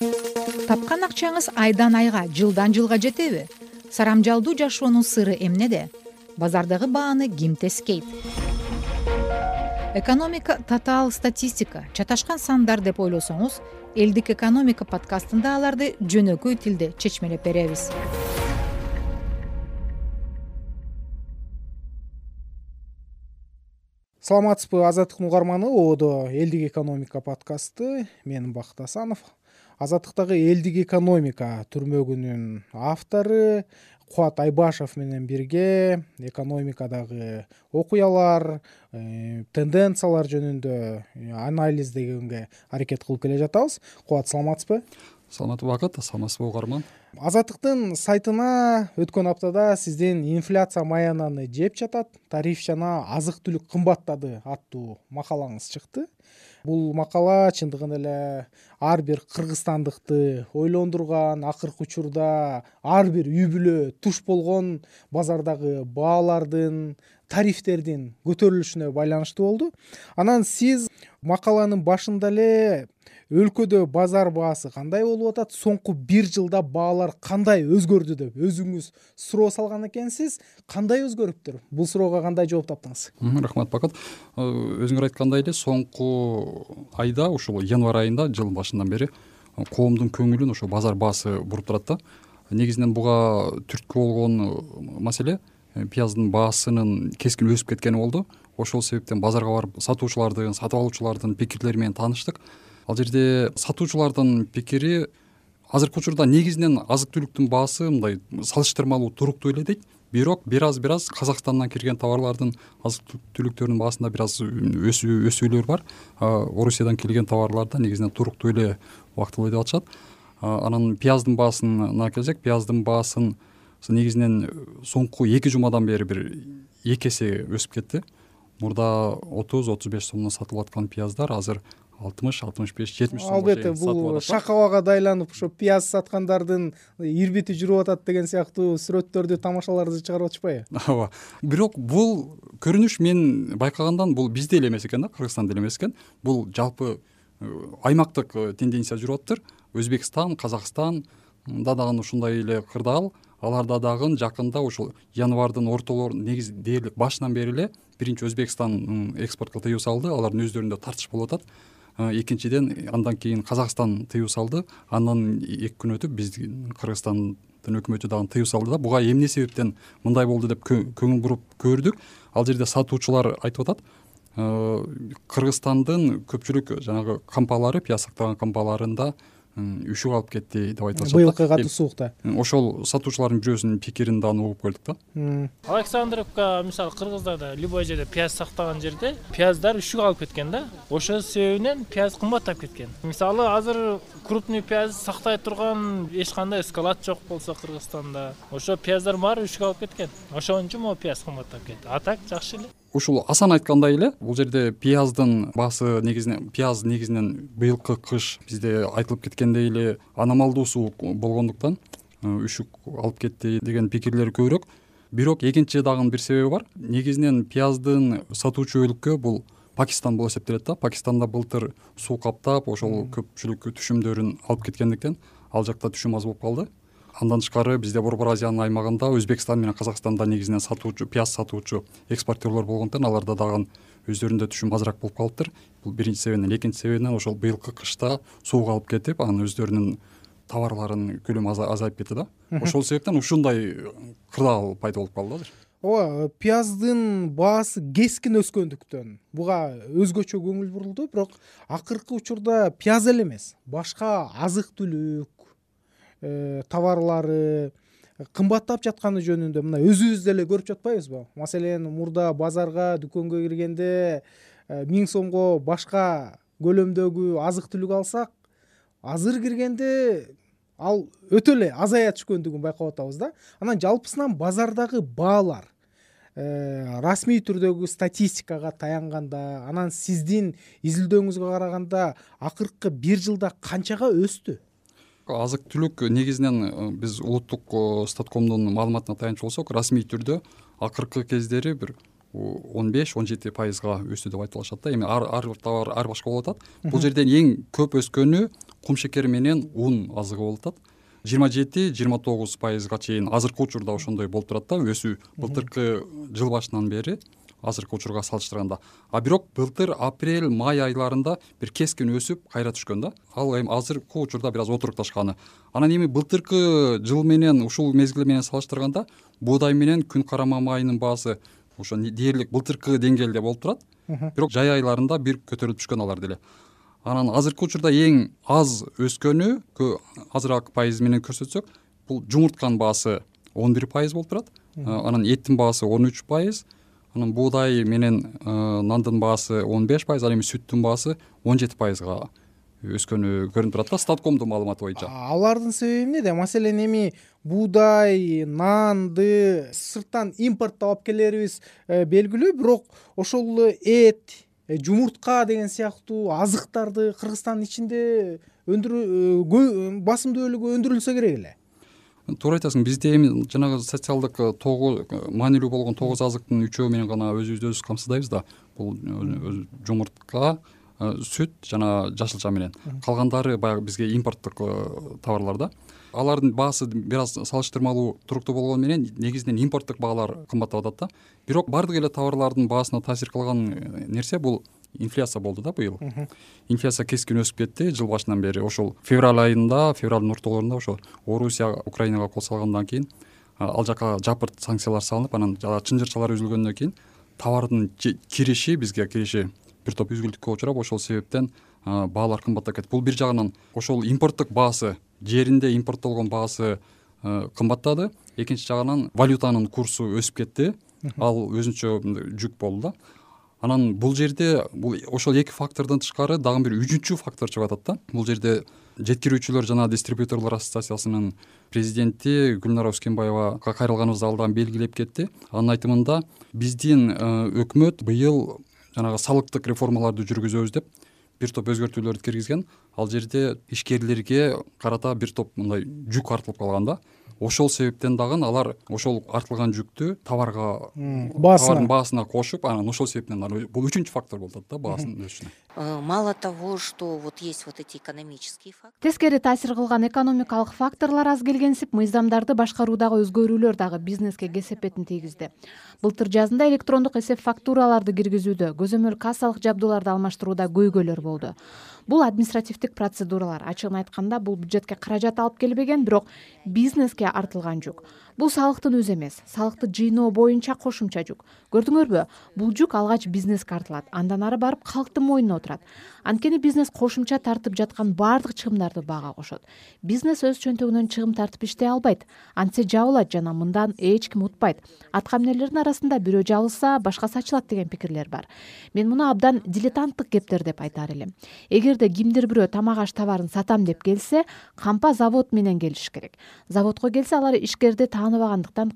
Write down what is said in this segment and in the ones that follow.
тапкан акчаңыз айдан айга жылдан жылга жетеби. Сарамжалдуу жашоонун сыры эмнеде? Базардагы бааны ким тескейт экономика татаал статистика. Чаташкан сандар деп ойлосоңуз элдик экономика подкастында аларды жөнөкөй тилде чечмелеп беребиз. Саламатсызбы азаттыктын угарманы ободо элдик экономика подкасты. Мен бакыт асанов азаттыктагы элдик экономика түрмөгүнүн автору кубат айбашев менен бирге экономикадагы окуялар э, тенденциялар жөнүндө э, анализдегенге аракет кылып келе жатабыз. Кубат саламатсызбы? Саламатсызбы бакыт саламатсызбы угарман азаттыктын сайтына өткөн аптада сиздин инфляция маянаны жеп жатат тариф жана азык түлүк кымбаттады аттуу макалаңыз чыкты бул макала чындыгында эле ар бир кыргызстандыкты ойлондурган акыркы учурда ар бир үй бүлө туш болгон базардагы баалардын тарифтердин көтөрүлүшүнө байланыштуу болду. Анан сиз макаланын башында эле өлкөдө базар баасы кандай болуп атат? Соңку бир жылда баалар кандай өзгөрдү деп өзүңүз суроо салган экенсиз кандай өзгөрүптүр? Бул суроого кандай жооп таптыңыз? Рахмат бакыт. Э, өзүңөр айткандай эле соңку айда ушул январь айында жылдын башынан бери э, коомдун көңүлүн ошо базар баасы буруп турат да. Негизинен буга түрткү болгон э, маселе пияздын баасынын кескин өсүп кеткени болду. Ошол себептен базарга барып сатуучулардын сатып алуучулардын пикирлери менен тааныштык ал жерде сатуучулардын пикири азыркы учурда негизинен азык түлүктүн баасы мындай салыштырмалуу туруктуу эле дейт. Бирок бир аз бир аз казакстандан кирген товарлардын азык түлүктөрүнүн баасында бир аз өсүүлөр бар. Орусиядан келген товарларда негизинен туруктуу эле убактылуу деп атышат. Анан пияздын баасына келсек пияздын баасын негизинен соңку эки жумадан бери бир эки эсе өсүп кетти. Мурда отуз отуз беш сомдон сатылып аткан пияздар азыр алтымыш алтымыш беш жетимиш сомго албетте бул шак абага да айланып ошо пияз саткандардын ирбити жүрүп атат деген сыяктуу сүрөттөрдү тамашаларды чыгарып атышпайбы ооба бирок бул көрүнүш мен байкагандан бул бизде эле эмес экен да кыргызстанда эле эмес экен. Бул жалпы э, аймактык э, тенденция жүрүп атыптыр. Өзбекстан казакстанда дагы ушундай эле кырдаал аларда дагы жакында ушул январдын ортолор негизи дээрлик башынан бери эле биринчи өзбекстан экспортко тыюу салды. Алардын өздөрүндө тартыш болуп атат экинчиден андан кийин казакстан тыюу салды. Андан эки күн өтүп биздин кыргызстандын өкмөтү дагы тыюу салды да. Буга эмне себептен мындай болду деп көңүл буруп көрдүк. Ал жерде сатуучулар айтып атат. Кыргызстандын көпчүлүк жанагы кампалары пияз сактаган кампаларында үшүк алып кетти деп айтып атышат быйылкы катуу суукта ошол сатуучулардын бирөөсүнүн пикирин дагы угуп көрдүк да. Александровка мисалы кыргыздарда любой жерде пияз сактаган жерде пияздар үшүк алып кеткен да. Ошол себебинен пияз кымбаттап кеткен. Мисалы азыр крупный пияз сактай турган эч кандай склад жок болсо кыргызстанда ошо пияздардын баары үшүк алып кеткен. Ошон үчүн могу пияз кымбаттап кетти. А так жакшы эле ушул асан айткандай эле бул жерде пияздын баасы негизинен пияз негизинен быйылкы кыш бизде айтылып кеткендей эле аномалдуу суук болгондуктан э, үшүк алып кетти деген пикирлер көбүрөөк. Бирок экинчи дагы бир себеби бар. Негизинен пияздын сатуучу өлкө бул пакистан болуп эсептелет да. Пакистанда былтыр суу каптап ошол көпчүлүк түшүмдөрүн алып кеткендиктен ал жакта түшүм аз болуп калды андан тышкары бизде борбор азиянын аймагында өзбекстан менен казакстанда негизинен сатуучу пияз сатуучу экспортерлор болгондуктан аларда дагы өздөрүндө түшүм азыраак болуп калыптыр. Бул биринчи себебинен. Экинчи себебинен ошол быйылкы кышта суук алып кетип анан өздөрүнүн товарларынын көлөмү азайып кетти да. Ошол себептен ушундай кырдаал пайда болуп калды азыр. Ооба пияздын баасы кескин өскөндүктөн. Буга өзгөчө көңүл бурулду бирок акыркы учурда пияз эле эмес башка азык түлүк товарлары кымбаттап жатканы жөнүндө мына өзүбүз деле көрүп жатпайбызбы маселен мурда базарга дүкөнгө киргенде э, миң сомго башка көлөмдөгү азык түлүк алсак азыр киргенде ал өтө эле азая түшкөндүгүн байкап атабыз да. Анан жалпысынан базардагы баалар э, расмий түрдөгү статистикага таянганда анан сиздин изилдөөңүзгө караганда акыркы бир жылда канчага өстү азык түлүк негизинен э, биз улуттук э, статкомдун маалыматына таянчу болсок расмий түрдө акыркы кездери бир он беш он жети пайызга өстү деп айтып алышат да. Эми ар бир товар ар башка болуп атат. Бул жерден эң көп өскөнү кумшекер менен ун азыгы болуп атат. Жыйырма жети жыйырма тогуз пайызга чейин азыркы учурда ошондой болуп турат да. Өсүү. Былтыркы жыл башынан бери азыркы учурга салыштырганда. А бирок былтыр апрель май айларында бир кескин өсүп кайра түшкөн да. Ал эми азыркы учурда бир аз отурукташканы анан эми былтыркы жыл менен ушул мезгил менен салыштырганда буудай менен күн карама майынын баасы ошо дээрлик былтыркы деңгээлде болуп турат. Бирок жай айларында бир көтөрүлүп түшкөн алар деле. Анан азыркы учурда эң аз өскөнү азыраак пайыз менен көрсөтсөк бул жумуртканын баасы он бир пайыз болуп турат. Анан эттин баасы он үч пайыз анан буудай менен нандын баасы он беш пайыз ал эми сүттүн баасы он жети пайызга өскөнү көрүнүп турат да статкомдун маалыматы боюнча. Алардын себеби эмнеде маселен эми буудай нанды сырттан импорттоп алып келерибиз э, белгилүү бирок ошол эле эт э, жумуртка деген сыяктуу азыктарды кыргызстандын ичинде өндүрүү э, басымдуу бөлүгү өндүрүлсө керек эле туура айтасың бизде эми жанагы социалдык э, тогуз э, маанилүү болгон тогуз азыктын үчөө менен гана өзүбүздү өзүбүз камсыздайбыз да. Бул э, жумуртка сүт жана жашылча менен калгандары баягы бизге импорттук товарлар да. Алардын баасы бир аз салыштырмалуу туруктуу болгону менен негизинен импорттук баалар кымбаттап атат да. Бирок баардык эле товарлардын баасына таасир кылган нерсе бул инфляция болду да быйыл. Инфляция кескин өсүп кетти. Жыл башынан бери ошол февраль айында февралдын ортолорунда ошо орусия украинага кол салгандан кийин ал жака жапырт санкциялар салынып анан жанагы чынжырчалар үзүлгөндөн кийин товардын кириши бизге кириши бир топ үзгүлтүккө учурап ошол себептен баалар кымбаттап кетти. Бул бир жагынан ошол импорттук баасы жеринде импорттолгон баасы кымбаттады. Экинчи жагынан валютанын курсу өсүп кетти. Ал өзүнчө жүк болду да анан бул жерде бул ошол эки фактордон тышкары дагы бир үчүнчү фактор чыгып атат да. Бул жерде жеткирүүчүлөр жана дистрибьюторлор ассоциациясынын президенти гүлнара өскенбаевага кайрылганыбызда ал дагы белгилеп кетти. Анын айтымында биздин э, өкмөт быйыл жанагы салыктык реформаларды жүргүзөбүз деп бир топ өзгөртүүлөрдү киргизген ал жерде ишкерлерге карата бир топ мындай жүк артылып калган да. Ошол себептен дагы алар ошол артылган жүктү товарга товардын баасына кошуп анан ошол себептен бул үчүнчү фактор болуп атат да баасынын өсүшүнө. Э, мало того что вот есть вот эти экономические факторы. Тескери таасир кылган экономикалык факторлор аз келгенсип мыйзамдарды башкаруудагы өзгөрүүлөр дагы бизнеске кесепетин тийгизди. Былтыр жазында электрондук эсеп фактураларды киргизүүдө көзөмөл кассалык жабдууларды алмаштырууда көйгөйлөр болду. Бул административдик процедуралар. Ачыгын айтканда бул бюджетке каражат алып келбеген бирок бизнеске артылган жүк бул салыктын өзү эмес. Салыкты жыйноо боюнча кошумча жүк. Көрдүңөрбү? Бул жүк алгач бизнеске артылат андан ары барып калктын мойнуна отурат. Анткени бизнес кошумча тартып жаткан баардык чыгымдарды баага кошот. Бизнес өз чөнтөгүнөн чыгым тартып иштей албайт. Антсе жабылат жана мындан эч ким утпайт. Атка минерлердин арасында бирөө жабылса башкасы ачылат деген пикирлер бар. Мен муну абдан дилетанттык кептер деп айтаар элем. Эгерде кимдир бирөө тамак аш товарын сатам деп келсе кампа завод менен келиш керек. Заводко келсе алар ишкерди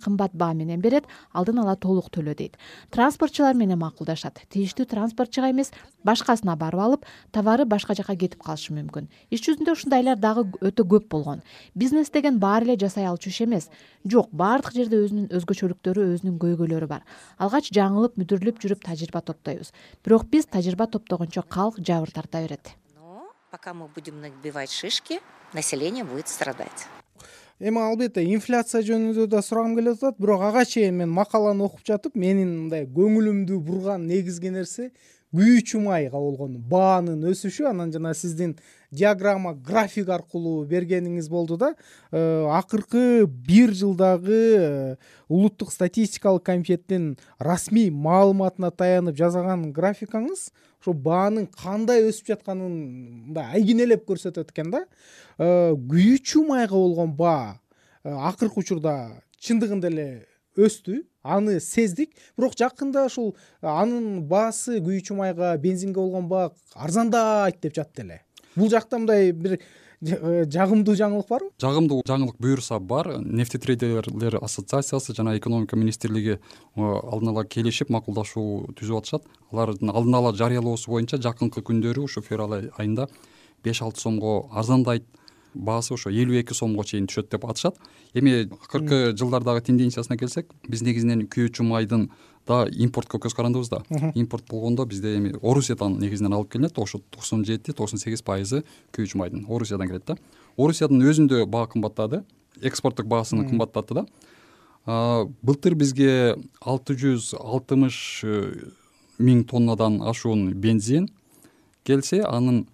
кымбат баа менен берет алдын ала толук төлө дейт транспортчулар менен макулдашат. Тийиштүү транспортчуга эмес башкасына барып алып товары башка жака кетип калышы мүмкүн. Иш жүзүндө ушундайлар дагы өтө көп болгон. Бизнес деген баары эле жасай алчу иш эмес. Жок баардык жерде өзүнүн өзгөчөлүктөрү өзүнүн көйгөйлөрү бар. Алгач жаңылып мүдүрүлүп жүрүп тажрыйба топтойбуз. Бирок биз тажрыйба топтогончо калк жабыр тарта берет. Но пока мы будем набивать шишки население будет страдать эми албетте инфляция жөнүндө да сурагым келип атат бирок ага чейин мен макаланы окуп жатып менин мындай көңүлүмдү бурган негизги нерсе күйүүчү майга болгон баанын өсүшү анан жана сиздин диаграмма график аркылуу бергениңиз болду да э, акыркы бир жылдагы э, улуттук статистикалык комитеттин расмий маалыматына таянып жасаган графикаңыз ошо баанын кандай өсүп жатканын мындай айгинелеп көрсөтөт экен да. Э, күйүүчү майга болгон баа э, акыркы учурда чындыгында эле өстү аны сездик. Бирок жакында ушул э, анын баасы күйүүчү майга бензинге болгон баа арзандайт деп жатты эле. Бул жакта мындай бир Э, жагымдуу жаңылык барбы жагымдуу жаңылык буюрса бар. Нефтетрейдерлер ассоциациясы жана экономика министрлиги э, алдын ала келишип макулдашуу түзүп атышат. Алардын алдын ала жарыялоосу боюнча жакынкы күндөрү ушу февраль айында беш алты сомго арзандайт баасы ошо элүү эки сомго чейин түшөт деп атышат. Эми акыркы жылдардагы тенденциясына келсек биз негизинен күйүүчү майдын да импортко көз карандыбыз да. Импорт болгондо бизде эми орусиядан негизинен алып келинет. Ошо токсон жети токсон сегиз пайызы күйүүчү майдын орусиядан келет да. Орусиянын өзүндө баа кымбаттады экспорттук баасынын кымбаттады да. Былтыр бизге алты жүз алтымыш э, миң тоннадан ашуун бензин келсе анын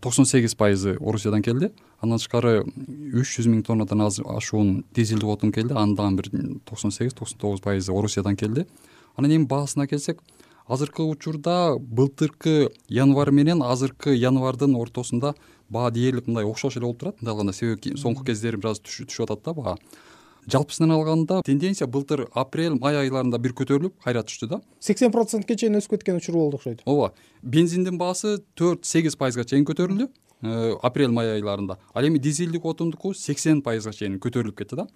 токсон сегиз пайызы орусиядан келди андан тышкары үч жүз миң тоннадан ашуун дизелдик отун келди. Анын дагы бир токсон сегиз токсон тогуз пайызы орусиядан келди. Анан эми баасына келсек азыркы учурда былтыркы январь менен азыркы январдын ортосунда баа дээрлик мындай окшош эле болуп турат. Мындай алганда себеби соңку кездери бир аз түшүп атат да баа. Жалпысынан алганда тенденция былтыр апрель май айларында бир көтөрүлүп кайра түштү да. Сексен процентке чейин өсүп кеткен учур болду окшойт ооба бензиндин баасы төрт сегиз пайызга чейин көтөрүлдү апрель май айларында. Ал эми дизелдик отундуку сексен пайызга чейин көтөрүлүп кетти да.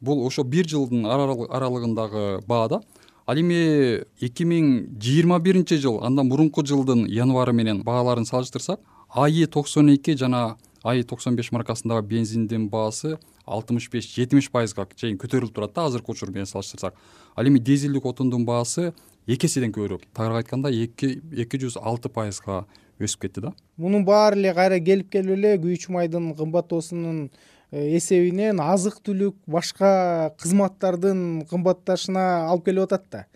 Бул ошо бир жылдын аралыгындагы баа да ал эми эки миң жыйырма биринчи жыл андан мурунку жылдын январы менен бааларын салыштырсак аи токсон эки жана аи токсон беш маркасындагы бензиндин баасы алтымыш беш жетимиш пайызга чейин көтөрүлүп турат да азыркы учур менен салыштырсак. Ал эми дизелдик отундун баасы эки эседен көбүрөөк тагыраак айтканда эки эки жүз алты пайызга өсүп кетти да? Мунун баары эле кайра келип келип эле күйүүчү майдын кымбаттоосунун э, эсебинен азык түлүк башка кызматтардын кымбатташына алып келип атат да.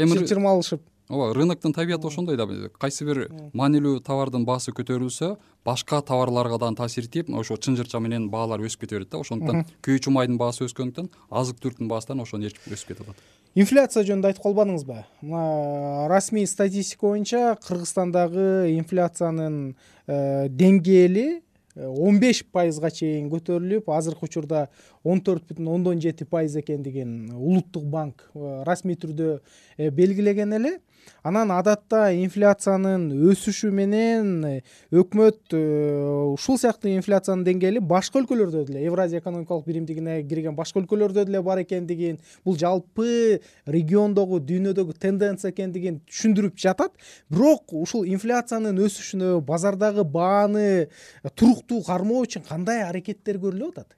Эми чырмалышып ооба рыноктун табияты ошондой да кайсы бир маанилүү товардын баасы көтөрүлсө башка товарларга дагы таасир тип ошо чынжырча менен баалар өсүп кете берет да. Ошондуктан күйүүчү майдын баасы өскөндүктөн азык түлүктүн баасы дагы ошону ээрчип өсүп кетип атат инфляция жөнүндө айтып калбадыңызбы мына расмий статистика боюнча кыргызстандагы инфляциянын э, деңгээли Э, он беш пайызга чейин көтөрүлүп азыркы учурда он төрт бүтүн ондон жети пайыз экендигин улуттук банк э, расмий түрдө белгилеген эле анан адатта инфляциянын өсүшү менен өкмөт ушул сыяктуу инфляциянын деңгээли башка өлкөлөрдө деле евразия экономикалык биримдигине кирген башка өлкөлөрдө деле бар экендигин бул жалпы региондогу дүйнөдөгү тенденция экендигин түшүндүрүп жатат. Бирок ушул инфляциянын өсүшүнө базардагы бааны туруктуу кармоо үчүн кандай аракеттер көрүлүп атат?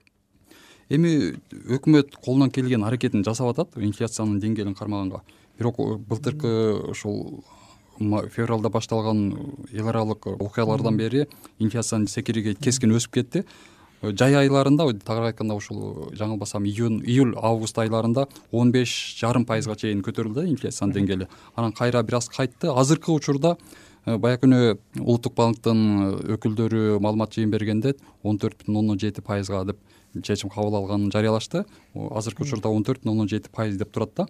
Эми өкмөт колунан келген аракетин жасап атат инфляциянын деңгээлин кармаганга бирок былтыркы ушул февралда башталган эл аралык окуялардан бери инфляциянын секириги кескин өсүп кетти. Жай айларында тагыраак айтканда ушул жаңылбасам июнь июль август айларында он беш жарым пайызга чейин көтөрүлдү да инфляциянын деңгээли. Анан кайра бир аз кайтты. Азыркы учурда э, баягы күнү улуттук банктын өкүлдөрү маалымат жыйын бергенде он төрт бүтүн ондон жети пайызга деп чечим кабыл алганын жарыялашты. Азыркы учурда он төрт бүтүн ондон жети пайыз деп турат да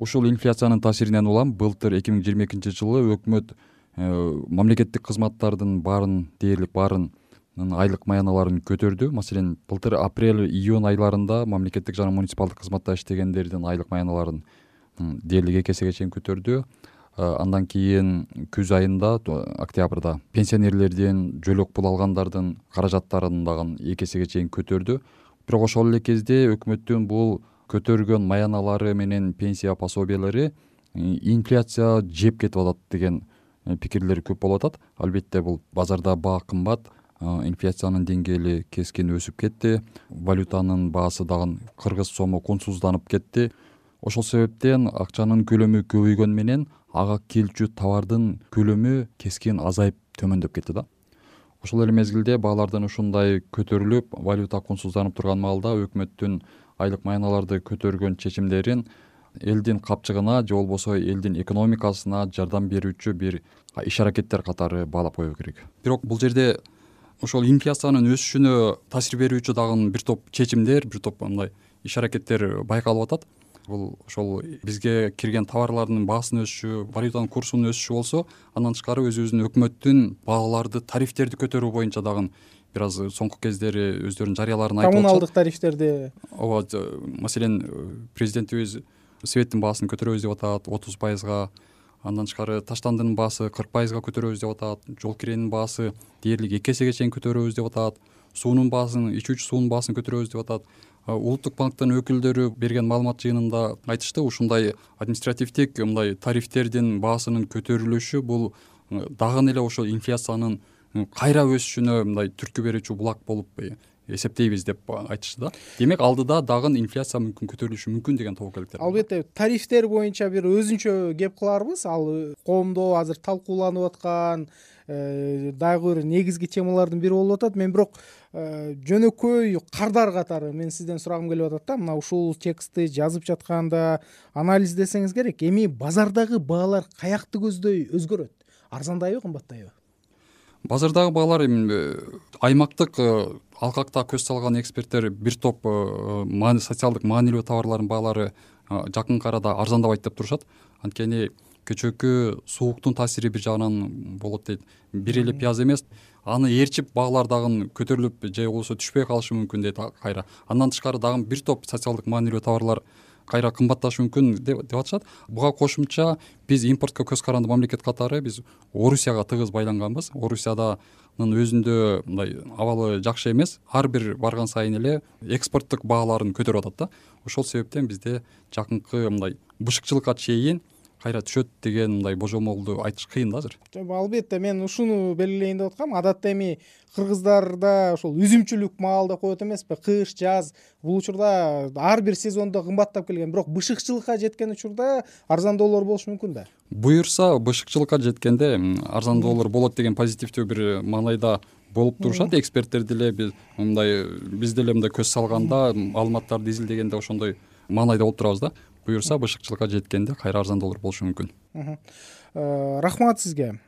ушул инфляциянын таасиринен улам былтыр эки миң жыйырма экинчи жылы өкмөт э, мамлекеттик кызматтардын баарын дээрлик баарынын айлык маяналарын көтөрдү. Маселен былтыр апрель июнь айларында мамлекеттик жана муниципалдык кызматта иштегендердин айлык маяналарын дээрлик эки эсеге чейин көтөрдү. Э, андан кийин күз айында октябрда пенсионерлердин жөлөк пул алгандардын каражаттарын дагы эки эсеге чейин көтөрдү. Бирок ошол эле кезде өкмөттүн бул көтөргөн маяналары менен пенсия пособиялары инфляция жеп кетип атат деген э, пикирлер көп болуп атат. Албетте бул базарда баа кымбат инфляциянын деңгээли кескин өсүп кетти валютанын баасы дагы кыргыз сому кунсузданып кетти. Ошол себептен акчанын көлөмү көбөйгөнү менен ага келчү товардын көлөмү кескин азайып төмөндөп кетти да. Ошол эле мезгилде баалардын ушундай көтөрүлүп валюта кунсузданып турган маалда өкмөттүн айлык маяналарды көтөргөн чечимдерин элдин капчыгына же болбосо элдин экономикасына жардам берүүчү бир иш аракеттер катары баалап коюу керек. Бирок бул жерде ошол инфляциянын өсүшүнө таасир берүүчү дагы бир топ чечимдер бир топ мындай иш аракеттер байкалып атат бул ошол бизге кирген товарлардын баасынын өсүшү валютанын курсунун өсүшү болсо андан тышкары өзүбүздүн өкмөттүн бааларды тарифтерди көтөрүү боюнча дагы бир аз соңку кездери өздөрүнүн жарыяларын айтып коммуналдык тарифтерди. Ооба маселен э, президентибиз светтин баасын көтөрөбүз деп атат отуз пайызга. Андан тышкары таштандынын баасы кырк пайызга көтөрөбүз деп атат. Жол киренин баасы дээрлик эки эсеге чейин көтөрөбүз деп атат. Суунун баасын ичүүчү суунун баасын көтөрөбүз деп атат улуттук банктын өкүлдөрү берген маалымат жыйынында айтышты ушундай административдик мындай тарифтердин баасынын көтөрүлүшү бул дагы эле ошол инфляциянын кайра өсүшүнө мындай түрткү берүүчү булак болуп эсептейбиз деп айтышты да. Демек алдыда дагы инфляция мүмкүн көтөрүлүшү мүмкүн деген тобокелдиктер албетте тарифтер боюнча бир өзүнчө кеп кыларбыз. Ал коомдо азыр талкууланып аткан э, дагы бир негизги темалардын бири болуп атат. Мен бирок э, жөнөкөй кардар катары мен сизден сурагым келип атат да. Мына ушул текстти жазып жатканда анализдесеңиз керек. Эми базардагы баалар каякты көздөй өзгөрөт. Арзандайбы кымбаттайбы базардагы баалар эми э, аймактык э, алкакта көз салган эксперттер бир топ э, социалдык маанилүү товарлардын баалары жакынкы арада арзандабайт деп турушат. Анткени көчөкү сууктун таасири бир жагынан болот дейт. Бир эле пияз эмес аны ээрчип баалар дагы көтөрүлүп же болбосо түшпөй калышы мүмкүн дейт кайра. Андан тышкары дагы бир топ социалдык маанилүү товарлар кайра кымбатташы мүмкүн деп атышат. Буга кошумча биз импортко көз каранды мамлекет катары биз орусияга тыгыз байланганбыз. Орусияданын өзүндө мындай абалы жакшы эмес. Ар бир барган сайын эле экспорттук бааларын көтөрүп атат да. Ошол себептен бизде жакынкы мындай бышыкчылыкка чейин кайра түшөт деген мындай божомолду айтыш кыйын да азыр. Албетте мен ушуну белгилейин деп аткам. Адатта эми кыргыздарда ошол үзүмчүлүк маал деп коет эмеспи. Кыш жаз бул учурда ар бир сезондо кымбаттап келген. Бирок бышыкчылыкка жеткен учурда арзандоолор болушу мүмкүн да. Буюрса бышыкчылыкка жеткенде арзандоолор болот деген позитивдүү бир маанайда болуп турушат. Экспертер деле биз мындай биз деле мындай көз салганда маалыматтарды изилдегенде ошондой маанайда болуп турабыз да буюрса бышыкчылыкка жеткенде кайра арзандоолор болушу мүмкүн. Э, рахмат сизге.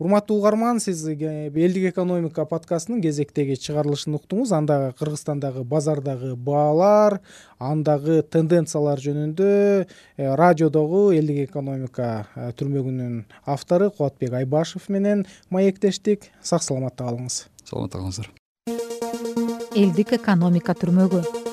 Урматтуу угарман сиз элдик экономика подкастынын кезектеги чыгарылышын уктуңуз. Анда кыргызстандагы базардагы баалар андагы тенденциялар жөнүндө э, радиодогу элдик экономика э, түрмөгүнүн автору кубатбек айбашев менен маектештик сак саламатта калыңыз. Саламатта калыңыздар. Элдик экономика түрмөгү